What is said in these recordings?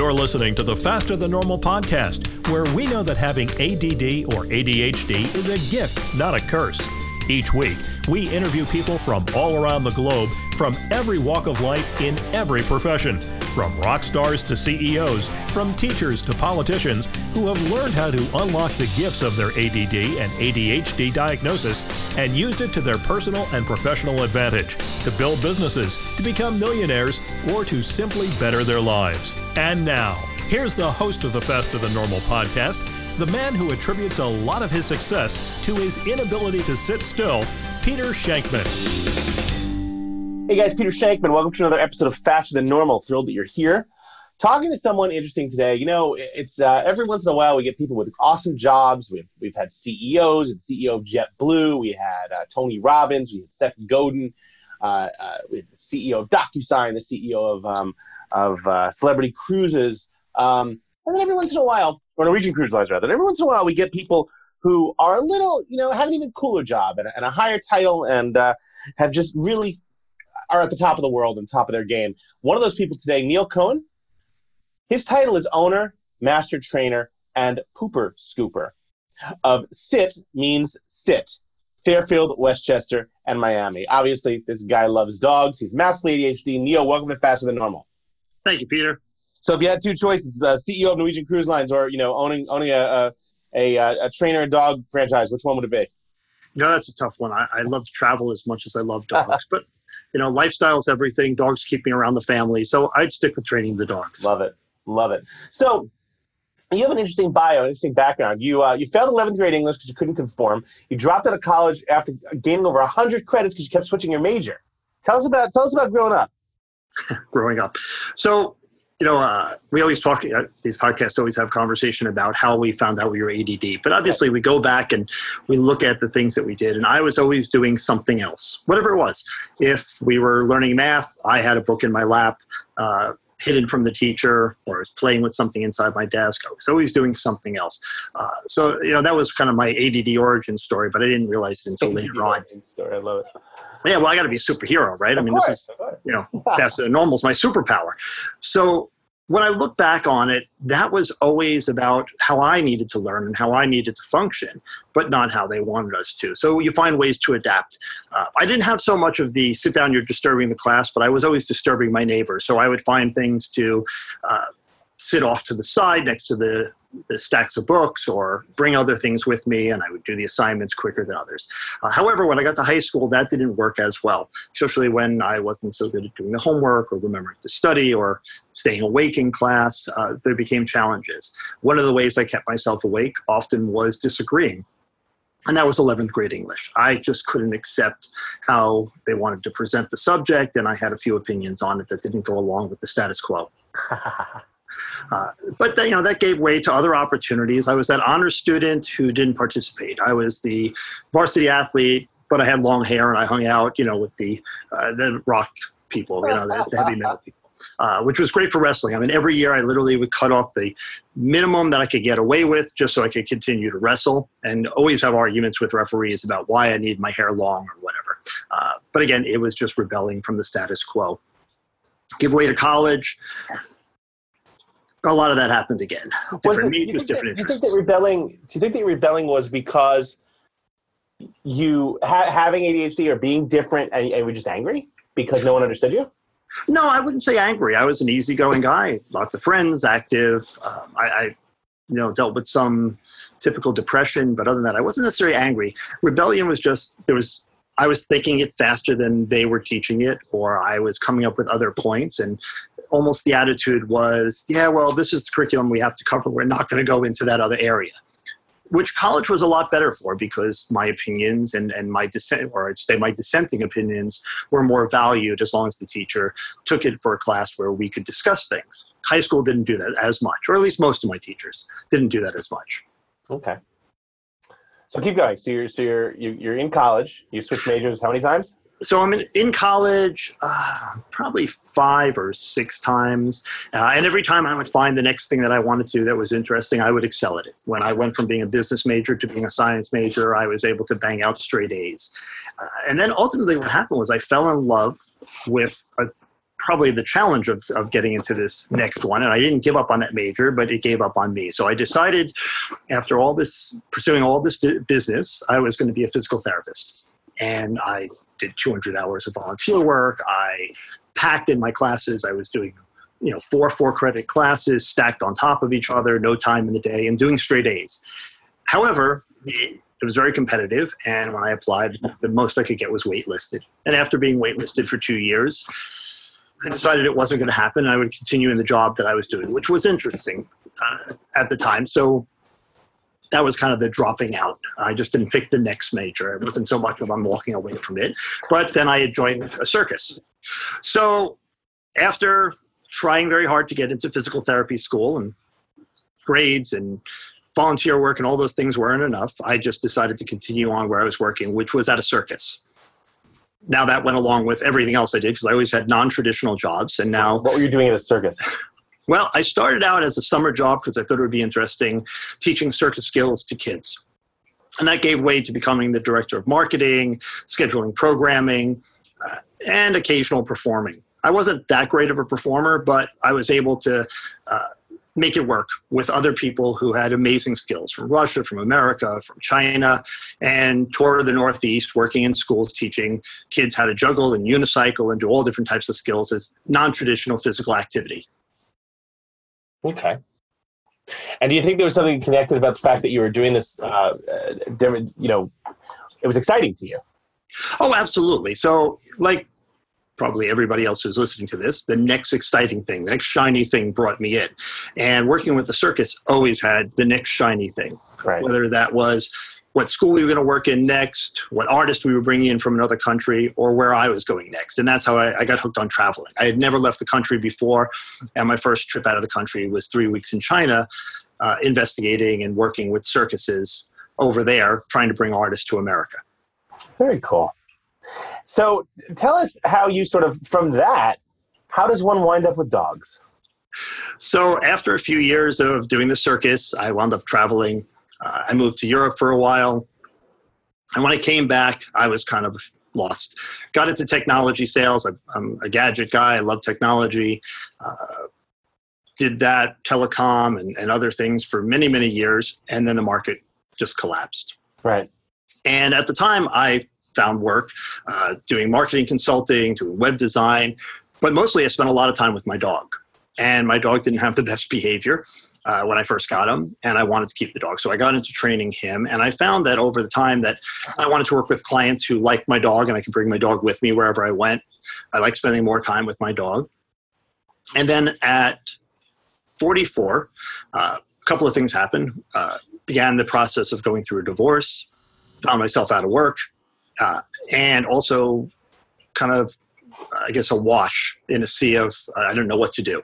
You're listening to the Faster Than Normal podcast, where we know that having ADD or ADHD is a gift, not a curse. Each week, we interview people from all around the globe, from every walk of life in every profession, from rock stars to CEOs, from teachers to politicians who have learned how to unlock the gifts of their ADD and ADHD diagnosis and used it to their personal and professional advantage to build businesses, to become millionaires, or to simply better their lives. And now, here's the host of the Faster Than Normal podcast the man who attributes a lot of his success to his inability to sit still, Peter Shankman. Hey guys, Peter Shankman. Welcome to another episode of Faster Than Normal. Thrilled that you're here. Talking to someone interesting today. You know, it's uh, every once in a while we get people with awesome jobs. We've, we've had CEOs and CEO of JetBlue. We had uh, Tony Robbins. We had Seth Godin. Uh, uh, we had the CEO of DocuSign, the CEO of, um, of uh, Celebrity Cruises. Um, and then every once in a while, or Norwegian Cruise Lines rather, and every once in a while we get people who are a little, you know, have an even cooler job and, and a higher title and uh, have just really are at the top of the world and top of their game. One of those people today, Neil Cohen, his title is owner, master trainer, and pooper scooper of SIT means sit, Fairfield, Westchester, and Miami. Obviously, this guy loves dogs. He's massively ADHD. Neil, welcome to Faster Than Normal. Thank you, Peter. So if you had two choices, the CEO of Norwegian Cruise Lines or you know owning owning a a, a, a trainer and dog franchise, which one would it be? You know, that's a tough one. I, I love to travel as much as I love dogs, but you know, lifestyle's everything. Dogs keep me around the family, so I'd stick with training the dogs. Love it, love it. So you have an interesting bio, an interesting background. You uh, you failed 11th grade English because you couldn't conform. You dropped out of college after gaining over 100 credits because you kept switching your major. Tell us about tell us about growing up. growing up. So you know, uh, we always talk, uh, these podcasts always have conversation about how we found out we were ADD. But obviously, we go back and we look at the things that we did. And I was always doing something else, whatever it was. If we were learning math, I had a book in my lap. Uh, hidden from the teacher or I was playing with something inside my desk. I was always doing something else. Uh, so, you know, that was kind of my ADD origin story, but I didn't realize it until later on. Story. I love it. Yeah, well, I got to be a superhero, right? Of I mean, course, this is, you know, that's the normal's my superpower. So when I look back on it, that was always about how I needed to learn and how I needed to function, but not how they wanted us to. So you find ways to adapt. Uh, I didn't have so much of the sit down, you're disturbing the class, but I was always disturbing my neighbors. So I would find things to uh, sit off to the side next to the, the, stacks of books or bring other things with me and i would do the assignments quicker than others uh, however when i got to high school that didn't work as well especially when i wasn't so good at doing the homework or remembering to study or staying awake in class uh, there became challenges one of the ways i kept myself awake often was disagreeing and that was 11th grade English. I just couldn't accept how they wanted to present the subject, and I had a few opinions on it that didn't go along with the status quo. Uh, but you know that gave way to other opportunities. I was that honor student who didn't participate. I was the varsity athlete, but I had long hair and I hung out, you know, with the uh, the rock people, you know, the, the heavy metal people. Uh, which was great for wrestling. I mean, every year I literally would cut off the minimum that I could get away with just so I could continue to wrestle and always have arguments with referees about why I need my hair long or whatever. Uh, but again, it was just rebelling from the status quo. Give way to college a lot of that happened again. Different just different that, interests. Do you think that rebelling? Do you think that rebelling was because you ha- having ADHD or being different and, and were just angry because no one understood you? No, I wouldn't say angry. I was an easygoing guy, lots of friends, active. Um, I, I, you know, dealt with some typical depression, but other than that, I wasn't necessarily angry. Rebellion was just there was I was thinking it faster than they were teaching it, or I was coming up with other points, and almost the attitude was, yeah, well, this is the curriculum we have to cover. We're not going to go into that other area. Which college was a lot better for because my opinions and, and my dissent, or I'd say my dissenting opinions, were more valued as long as the teacher took it for a class where we could discuss things. High school didn't do that as much, or at least most of my teachers didn't do that as much. Okay. So keep going. So you're so you're you're in college. You switched majors how many times? So I'm in, in college uh, probably five or six times. Uh, and every time I would find the next thing that I wanted to do that was interesting, I would excel at it. When I went from being a business major to being a science major, I was able to bang out straight A's. Uh, and then ultimately, what happened was I fell in love with a probably the challenge of, of getting into this next one. And I didn't give up on that major, but it gave up on me. So I decided after all this, pursuing all this business, I was going to be a physical therapist. And I did 200 hours of volunteer work. I packed in my classes. I was doing you know four four credit classes stacked on top of each other no time in the day and doing straight a's however it was very competitive and when i applied the most i could get was waitlisted and after being waitlisted for two years i decided it wasn't going to happen and i would continue in the job that i was doing which was interesting uh, at the time so that was kind of the dropping out. I just didn't pick the next major. It wasn't so much of I'm walking away from it. But then I had joined a circus. So after trying very hard to get into physical therapy school and grades and volunteer work and all those things weren't enough. I just decided to continue on where I was working, which was at a circus. Now that went along with everything else I did because I always had non-traditional jobs, and now what were you doing at a circus? Well, I started out as a summer job because I thought it would be interesting teaching circus skills to kids. And that gave way to becoming the director of marketing, scheduling programming, uh, and occasional performing. I wasn't that great of a performer, but I was able to uh, make it work with other people who had amazing skills from Russia, from America, from China, and toured the Northeast working in schools teaching kids how to juggle and unicycle and do all different types of skills as non traditional physical activity. Okay. And do you think there was something connected about the fact that you were doing this, uh, uh you know, it was exciting to you? Oh, absolutely. So, like probably everybody else who's listening to this, the next exciting thing, the next shiny thing brought me in. And working with the circus always had the next shiny thing. Right. Whether that was what school we were going to work in next, what artist we were bringing in from another country, or where I was going next. And that's how I, I, got hooked on traveling. I had never left the country before, and my first trip out of the country was three weeks in China, uh, investigating and working with circuses over there, trying to bring artists to America. Very cool. So tell us how you sort of, from that, how does one wind up with dogs? So after a few years of doing the circus, I wound up traveling. Uh, I moved to Europe for a while. And when I came back, I was kind of lost. Got into technology sales. I, am a gadget guy. I love technology. Uh, did that telecom and, and other things for many, many years. And then the market just collapsed. Right. And at the time, I found work uh, doing marketing consulting, doing web design, but mostly I spent a lot of time with my dog. And my dog didn't have the best behavior uh, when I first got him, and I wanted to keep the dog. So I got into training him, and I found that over the time that I wanted to work with clients who liked my dog, and I could bring my dog with me wherever I went. I like spending more time with my dog. And then at 44, uh, a couple of things happened. Uh, began the process of going through a divorce, found myself out of work, uh, and also kind of, I guess, a wash in a sea of uh, I don't know what to do.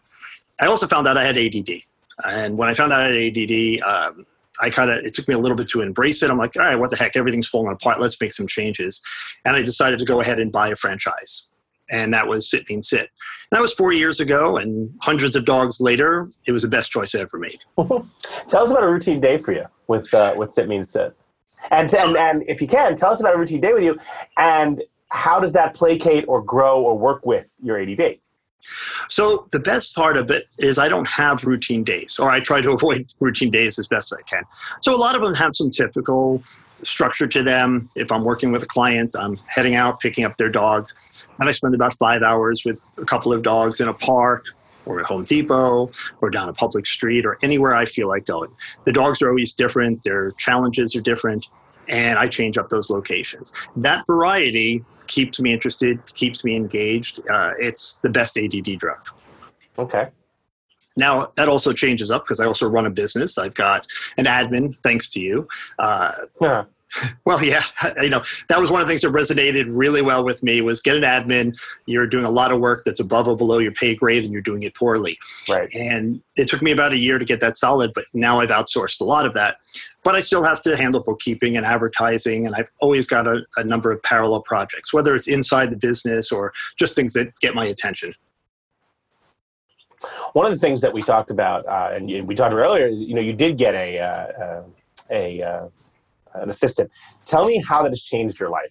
I also found out I had ADD, and when I found out I had ADD, um, I kind of it took me a little bit to embrace it. I'm like, all right, what the heck? Everything's falling apart. Let's make some changes, and I decided to go ahead and buy a franchise, and that was Sit Means Sit. And that was four years ago, and hundreds of dogs later, it was the best choice I ever made. Tell us about a routine day for you with uh, with Sit Means Sit. And, and, and if you can, tell us about a routine day with you and how does that placate or grow or work with your ADD? So the best part of it is I don't have routine days, or I try to avoid routine days as best I can. So a lot of them have some typical structure to them. If I'm working with a client, I'm heading out, picking up their dog, and I spend about five hours with a couple of dogs in a park or at Home Depot or down a public street or anywhere I feel like going. The dogs are always different, their challenges are different, and I change up those locations. That variety keeps me interested, keeps me engaged. Uh, it's the best ADD drug. Okay. Now that also changes up because I also run a business. I've got an admin, thanks to you. Uh, yeah. Well, yeah, you know that was one of the things that resonated really well with me was get an admin. You're doing a lot of work that's above or below your pay grade, and you're doing it poorly. Right. And it took me about a year to get that solid, but now I've outsourced a lot of that. But I still have to handle bookkeeping and advertising, and I've always got a, a number of parallel projects, whether it's inside the business or just things that get my attention. One of the things that we talked about, uh, and we talked about earlier, is you know you did get a uh, uh a uh, an assistant. Tell me how that has changed your life.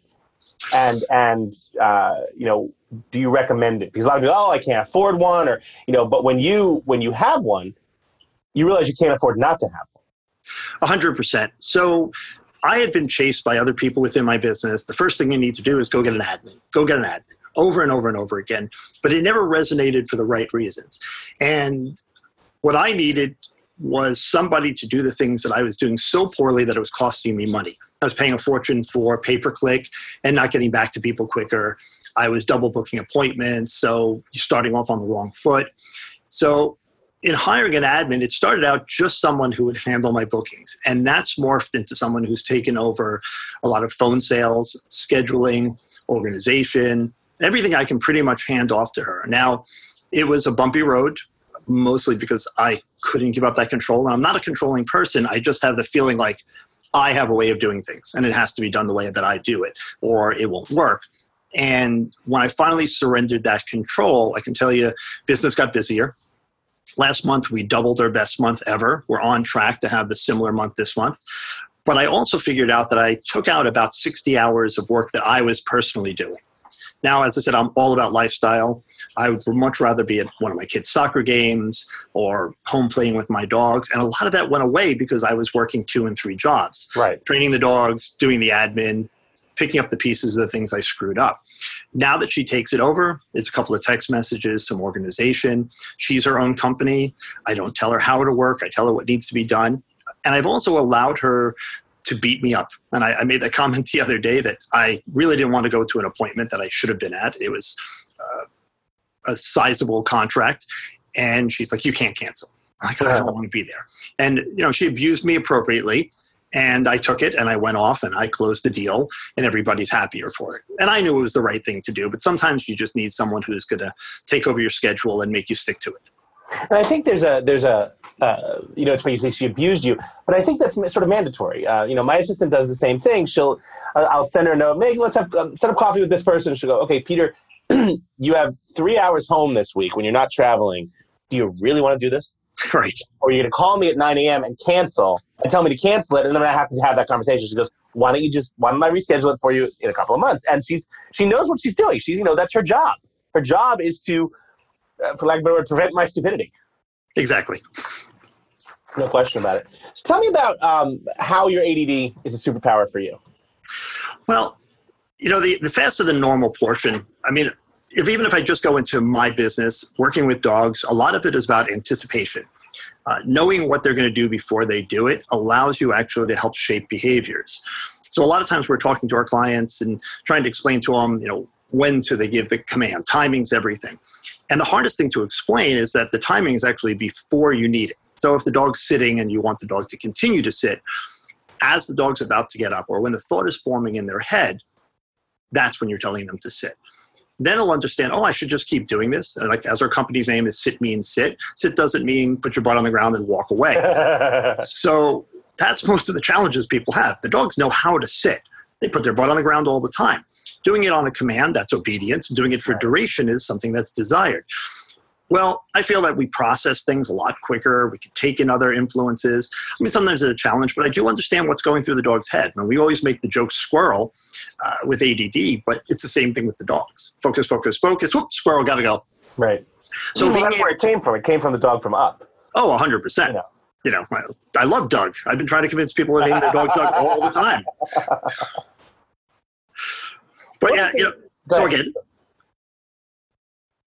and and uh, you know, do you recommend it? Because a lot of people, oh, I can't afford one, or you know, but when you when you have one, you realize you can't afford not to have one. A hundred percent. So I had been chased by other people within my business. The first thing you need to do is go get an admin. Go get an admin over and over and over again. But it never resonated for the right reasons. And what I needed was somebody to do the things that I was doing so poorly that it was costing me money. I was paying a fortune for pay per click and not getting back to people quicker. I was double booking appointments, so you're starting off on the wrong foot. So in hiring an admin, it started out just someone who would handle my bookings. And that's morphed into someone who's taken over a lot of phone sales, scheduling, organization, everything I can pretty much hand off to her. Now, it was a bumpy road, mostly because I couldn't give up that control. And I'm not a controlling person. I just have the feeling like I have a way of doing things and it has to be done the way that I do it or it won't work. And when I finally surrendered that control, I can tell you business got busier. Last month, we doubled our best month ever. We're on track to have the similar month this month. But I also figured out that I took out about 60 hours of work that I was personally doing. Now, as I said, I'm all about lifestyle. I would much rather be at one of my kids' soccer games or home playing with my dogs. And a lot of that went away because I was working two and three jobs. Right. Training the dogs, doing the admin, picking up the pieces of the things I screwed up. Now that she takes it over, it's a couple of text messages, some organization. She's her own company. I don't tell her how to work, I tell her what needs to be done. And I've also allowed her to beat me up. And I, I made that comment the other day that I really didn't want to go to an appointment that I should have been at. It was uh, a sizable contract. And she's like, You can't cancel. Like, I don't want to be there. And, you know, she abused me appropriately. And I took it and I went off and I closed the deal and everybody's happier for it. And I knew it was the right thing to do, but sometimes you just need someone who's going to take over your schedule and make you stick to it. And I think there's a there's a uh, you know it's funny you say she abused you, but I think that's sort of mandatory. Uh, you know, my assistant does the same thing. She'll I'll send her a note. Meg, let's have uh, set up coffee with this person. She'll go, okay, Peter, you have three hours home this week when you're not traveling. Do you really want to do this? Right. Or you're going to call me at 9 a.m. and cancel and tell me to cancel it, and then I have to have that conversation. She goes, "Why don't you just? Why don't I reschedule it for you in a couple of months?" And she's she knows what she's doing. She's you know that's her job. Her job is to, uh, for lack of a better word, prevent my stupidity. Exactly. No question about it. So tell me about um, how your ADD is a superpower for you. Well, you know, the, the faster than normal portion, I mean, if even if I just go into my business, working with dogs, a lot of it is about anticipation. Uh, knowing what they're going to do before they do it allows you actually to help shape behaviors. So a lot of times we're talking to our clients and trying to explain to them, you know, when to they give the command. Timing's everything. And the hardest thing to explain is that the timing is actually before you need it. So if the dog's sitting and you want the dog to continue to sit, as the dog's about to get up or when the thought is forming in their head, that's when you're telling them to sit. Then they'll understand, oh, I should just keep doing this. Like as our company's name is Sit Means Sit. Sit doesn't mean put your butt on the ground and walk away. so that's most of the challenges people have. The dogs know how to sit. They put their butt on the ground all the time. Doing it on a command, that's obedience. Doing it for duration is something that's desired. Well, I feel that we process things a lot quicker. We can take in other influences. I mean, sometimes it's a challenge, but I do understand what's going through the dog's head. Mean, we always make the joke squirrel uh, with ADD, but it's the same thing with the dogs. Focus, focus, focus. Whoop, squirrel, gotta go. Right. So well, that's where it came from. It came from the dog from Up. Oh, 100%. You know, you know I, I love Dug. I've been trying to convince people to name their dog Dug all the time. But yeah, you know, so again.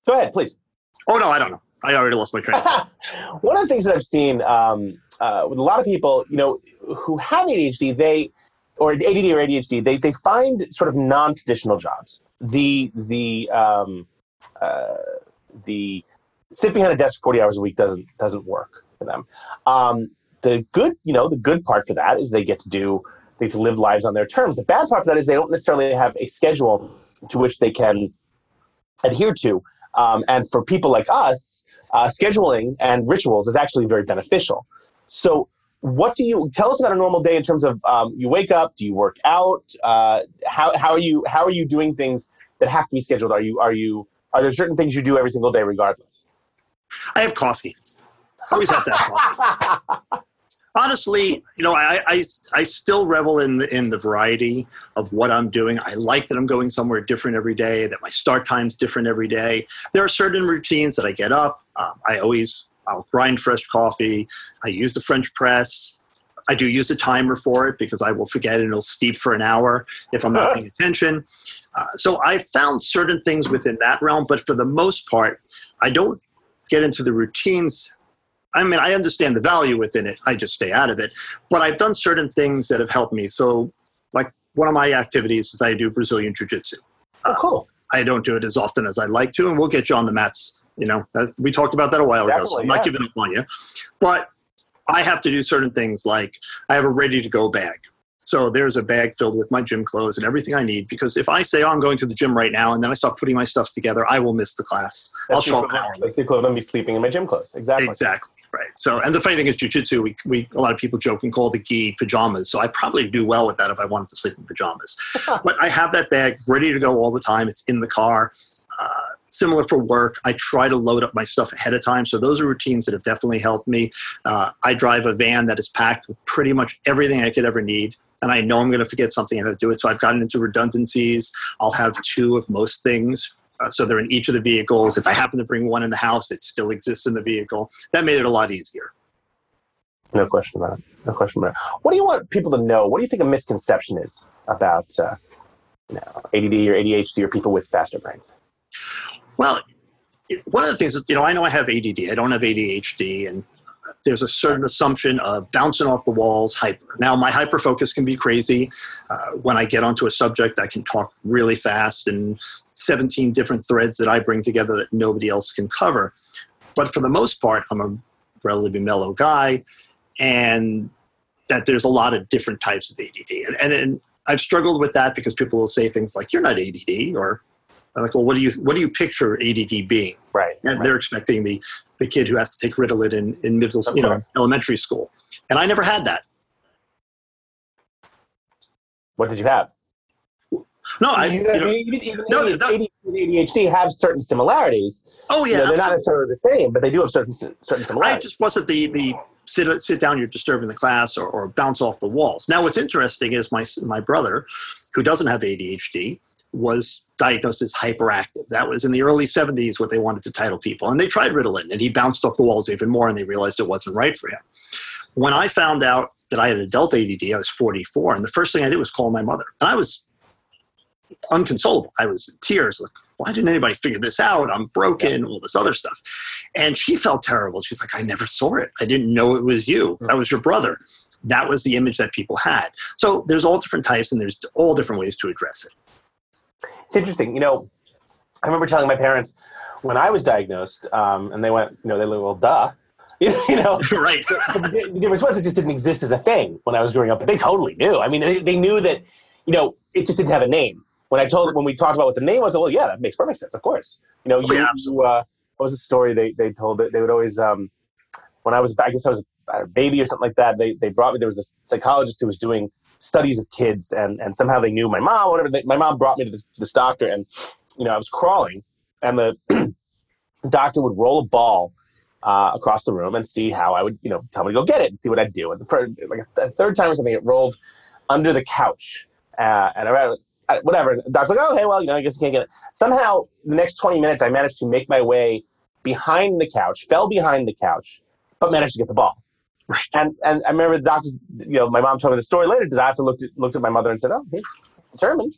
Go ahead, please. Oh no, I don't know. I already lost my train. One of the things that I've seen um, uh, with a lot of people, you know, who have ADHD, they or ADD or ADHD, they they find sort of non-traditional jobs. The the um, uh, the sit behind a desk forty hours a week doesn't doesn't work for them. Um, the good, you know, the good part for that is they get to do they get to live lives on their terms. The bad part for that is they don't necessarily have a schedule to which they can adhere to um, and for people like us, uh, scheduling and rituals is actually very beneficial. So, what do you tell us about a normal day in terms of um, you wake up? Do you work out? Uh, how, how are you how are you doing things that have to be scheduled? Are you are you are there certain things you do every single day regardless? I have coffee. I always have to have coffee. honestly, you know, I, I, I still revel in the, in the variety of what I'm doing. I like that I'm going somewhere different every day, that my start time's different every day. There are certain routines that I get up. Um, I always, I'll grind fresh coffee. I use the French press. I do use a timer for it because I will forget and it'll steep for an hour if I'm not paying attention. Uh, so I found certain things within that realm, but for the most part, I don't get into the routines I mean, I understand the value within it. I just stay out of it. But I've done certain things that have helped me. So, like one of my activities is I do Brazilian Jiu Jitsu. Oh, cool. Uh, I don't do it as often as I'd like to, and we'll get you on the mats. You know, we talked about that a while Definitely, ago, so I'm yeah. not giving up on you. But I have to do certain things like I have a ready to go bag. So there's a bag filled with my gym clothes and everything I need. Because if I say, oh, I'm going to the gym right now, and then I start putting my stuff together, I will miss the class. That's I'll show up an hour late. the equivalent of me sleeping in my gym clothes. Exactly. Exactly. Right. So, and the funny thing is, jujitsu, we, we, a lot of people joke and call the gi pajamas. So I probably do well with that if I wanted to sleep in pajamas. but I have that bag ready to go all the time. It's in the car. Uh, similar for work. I try to load up my stuff ahead of time. So those are routines that have definitely helped me. Uh, I drive a van that is packed with pretty much everything I could ever need and I know I'm going to forget something and how to do it. So I've gotten into redundancies. I'll have two of most things. Uh, so they're in each of the vehicles. If I happen to bring one in the house, it still exists in the vehicle. That made it a lot easier. No question about it. No question about it. What do you want people to know? What do you think a misconception is about uh, you know, ADD or ADHD or people with faster brains? Well, one of the things is, you know, I know I have ADD. I don't have ADHD, and there's a certain assumption of bouncing off the walls, hyper. Now, my hyper focus can be crazy. Uh, when I get onto a subject, I can talk really fast and 17 different threads that I bring together that nobody else can cover. But for the most part, I'm a relatively mellow guy, and that there's a lot of different types of ADD. And, and, I've struggled with that because people will say things like, "You're not ADD," or I'm like, well, what do you what do you picture ADD being? Right. And right. they're expecting the the kid who has to take Ritalin in, in middle, you know, elementary school, and I never had that. What did you have? No, I you know, even, no, ADHD and ADHD have certain similarities. Oh yeah, you know, they're not necessarily the same, but they do have certain certain similarities. I just wasn't the the sit sit down, you're disturbing the class, or, or bounce off the walls. Now, what's interesting is my my brother, who doesn't have ADHD, was diagnosed as hyperactive. That was in the early 70s what they wanted to title people. And they tried Ritalin, and he bounced off the walls even more, and they realized it wasn't right for him. When I found out that I had adult ADD, I was 44, and the first thing I did was call my mother. And I was unconsolable. I was in tears, like, why didn't anybody figure this out? I'm broken, all this other stuff. And she felt terrible. She's like, I never saw it. I didn't know it was you. That was your brother. That was the image that people had. So there's all different types and there's all different ways to address it it's interesting. You know, I remember telling my parents when I was diagnosed, um, and they went, you know, they were, well, duh. you know, right. the, the, difference was it just didn't exist as a thing when I was growing up, but they totally knew. I mean, they, they knew that, you know, it just didn't have a name. When I told when we talked about what the name was, well, yeah, that makes perfect sense. Of course, you know, oh, you, yeah, you uh, what was the story they they told? That they would always, um, when I was, I guess I was a baby or something like that. They they brought me. There was this psychologist who was doing studies of kids, and and somehow they knew my mom. Whatever. They, my mom brought me to this, this doctor, and you know I was crawling, and the doctor would roll a ball uh, across the room and see how I would, you know, tell me to go get it and see what I'd do. And for like a third time or something, it rolled under the couch, uh, and I, I, whatever. The doctor's like, oh, okay, well, you know, I guess you can't get it. Somehow, the next 20 minutes, I managed to make my way behind the couch, fell behind the couch, but managed to get the ball. Right. And and I remember the doctor, you know, my mom told me the story later. The doctor looked at, looked at my mother and said, "Oh, he's determined."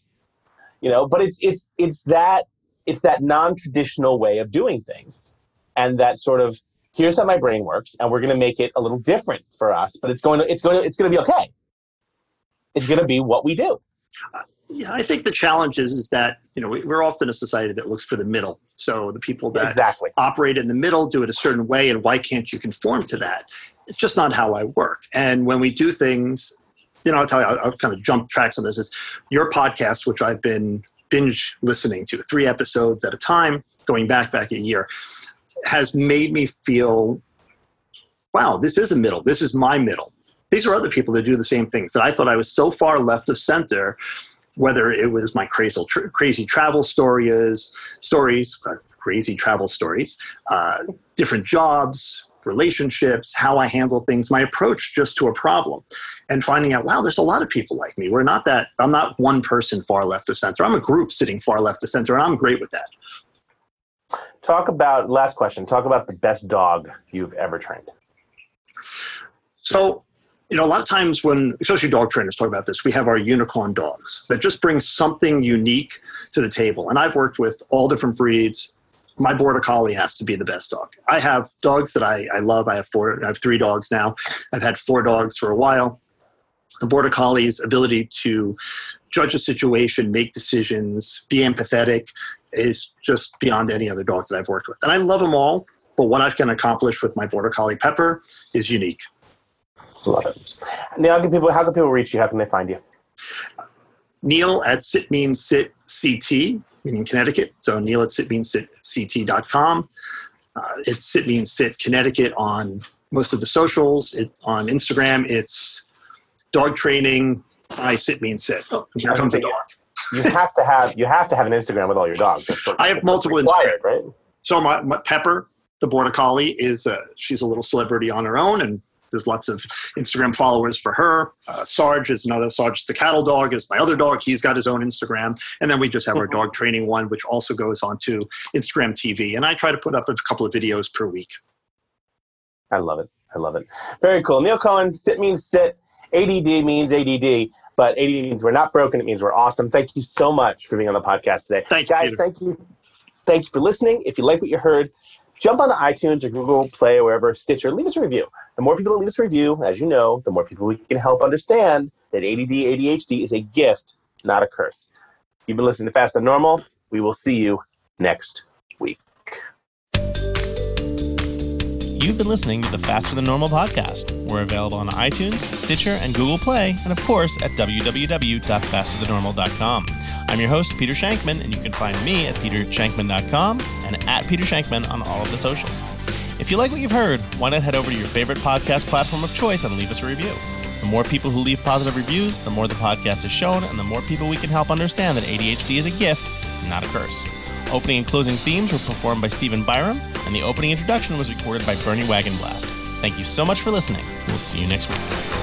You know, but it's it's it's that it's that non-traditional way of doing things, and that sort of here's how my brain works, and we're going to make it a little different for us. But it's going to it's going to it's going to be okay. It's going to be what we do. Uh, yeah, I think the challenge is, is that you know we, are often a society that looks for the middle. So the people that exactly. operate in the middle do it a certain way, and why can't you conform to that? It's just not how I work. And when we do things, you know, I'll tell you, I'll, I'll kind of jump tracks on this. Is your podcast, which I've been binge listening to, three episodes at a time, going back back a year, has made me feel, wow, this is a middle. This is my middle. These are other people that do the same things. That I thought I was so far left of center whether it was my crazy, crazy travel stories, stories, uh, crazy travel stories, uh, different jobs, relationships, how I handle things, my approach just to a problem, and finding out, wow, there's a lot of people like me. We're not that, I'm not one person far left of center. I'm a group sitting far left of center, and I'm great with that. Talk about, last question, talk about the best dog you've ever trained. So, you know, a lot of times when, especially dog trainers talk about this, we have our unicorn dogs that just bring something unique to the table. And I've worked with all different breeds. My border collie has to be the best dog. I have dogs that I, I love. I have four. I have three dogs now. I've had four dogs for a while. The border collie's ability to judge a situation, make decisions, be empathetic is just beyond any other dog that I've worked with. And I love them all, but what I can accomplish with my border collie Pepper is unique. Love it. Now, how can people how can people reach you? How can they find you? Neil at Sit Means Sit CT, meaning Connecticut. So Neil at Sit Means Sit CT.com. Uh, it's Sit Means Sit Connecticut on most of the socials. It, on Instagram, it's dog training. I sit means sit. Oh, here comes a dog. You have to have you have to have an Instagram with all your dogs. I have multiple required, right? So my, my Pepper, the border collie, is uh, she's a little celebrity on her own, and there's lots of Instagram followers for her. Uh, Sarge is another. Sarge, the cattle dog, is my other dog. He's got his own Instagram. And then we just have our mm-hmm. dog training one, which also goes on to Instagram TV. And I try to put up a couple of videos per week. I love it. I love it. Very cool. Neil Cohen, sit means sit. ADD means ADD, but ADD means we're not broken. It means we're awesome. Thank you so much for being on the podcast today. Thank you, guys. Peter. Thank you. Thank you for listening. If you like what you heard, jump on the iTunes or Google Play or wherever, Stitcher, leave us a review. The more people that leave us a review, as you know, the more people we can help understand that ADD, ADHD is a gift, not a curse. You've been listening to Faster Than Normal. We will see you next week. You've been listening to the Faster Than Normal podcast. We're available on iTunes, Stitcher, and Google Play, and of course at www.fasterthannormal.com. I'm your host, Peter Shankman, and you can find me at petershankman.com and at Peter Shankman on all of the socials. If you like what you've heard, why not head over to your favorite podcast platform of choice and leave us a review? The more people who leave positive reviews, the more the podcast is shown, and the more people we can help understand that ADHD is a gift, not a curse. Opening and closing themes were performed by Stephen Byram, and the opening introduction was recorded by Bernie Wagenblast. Thank you so much for listening. We'll see you next week.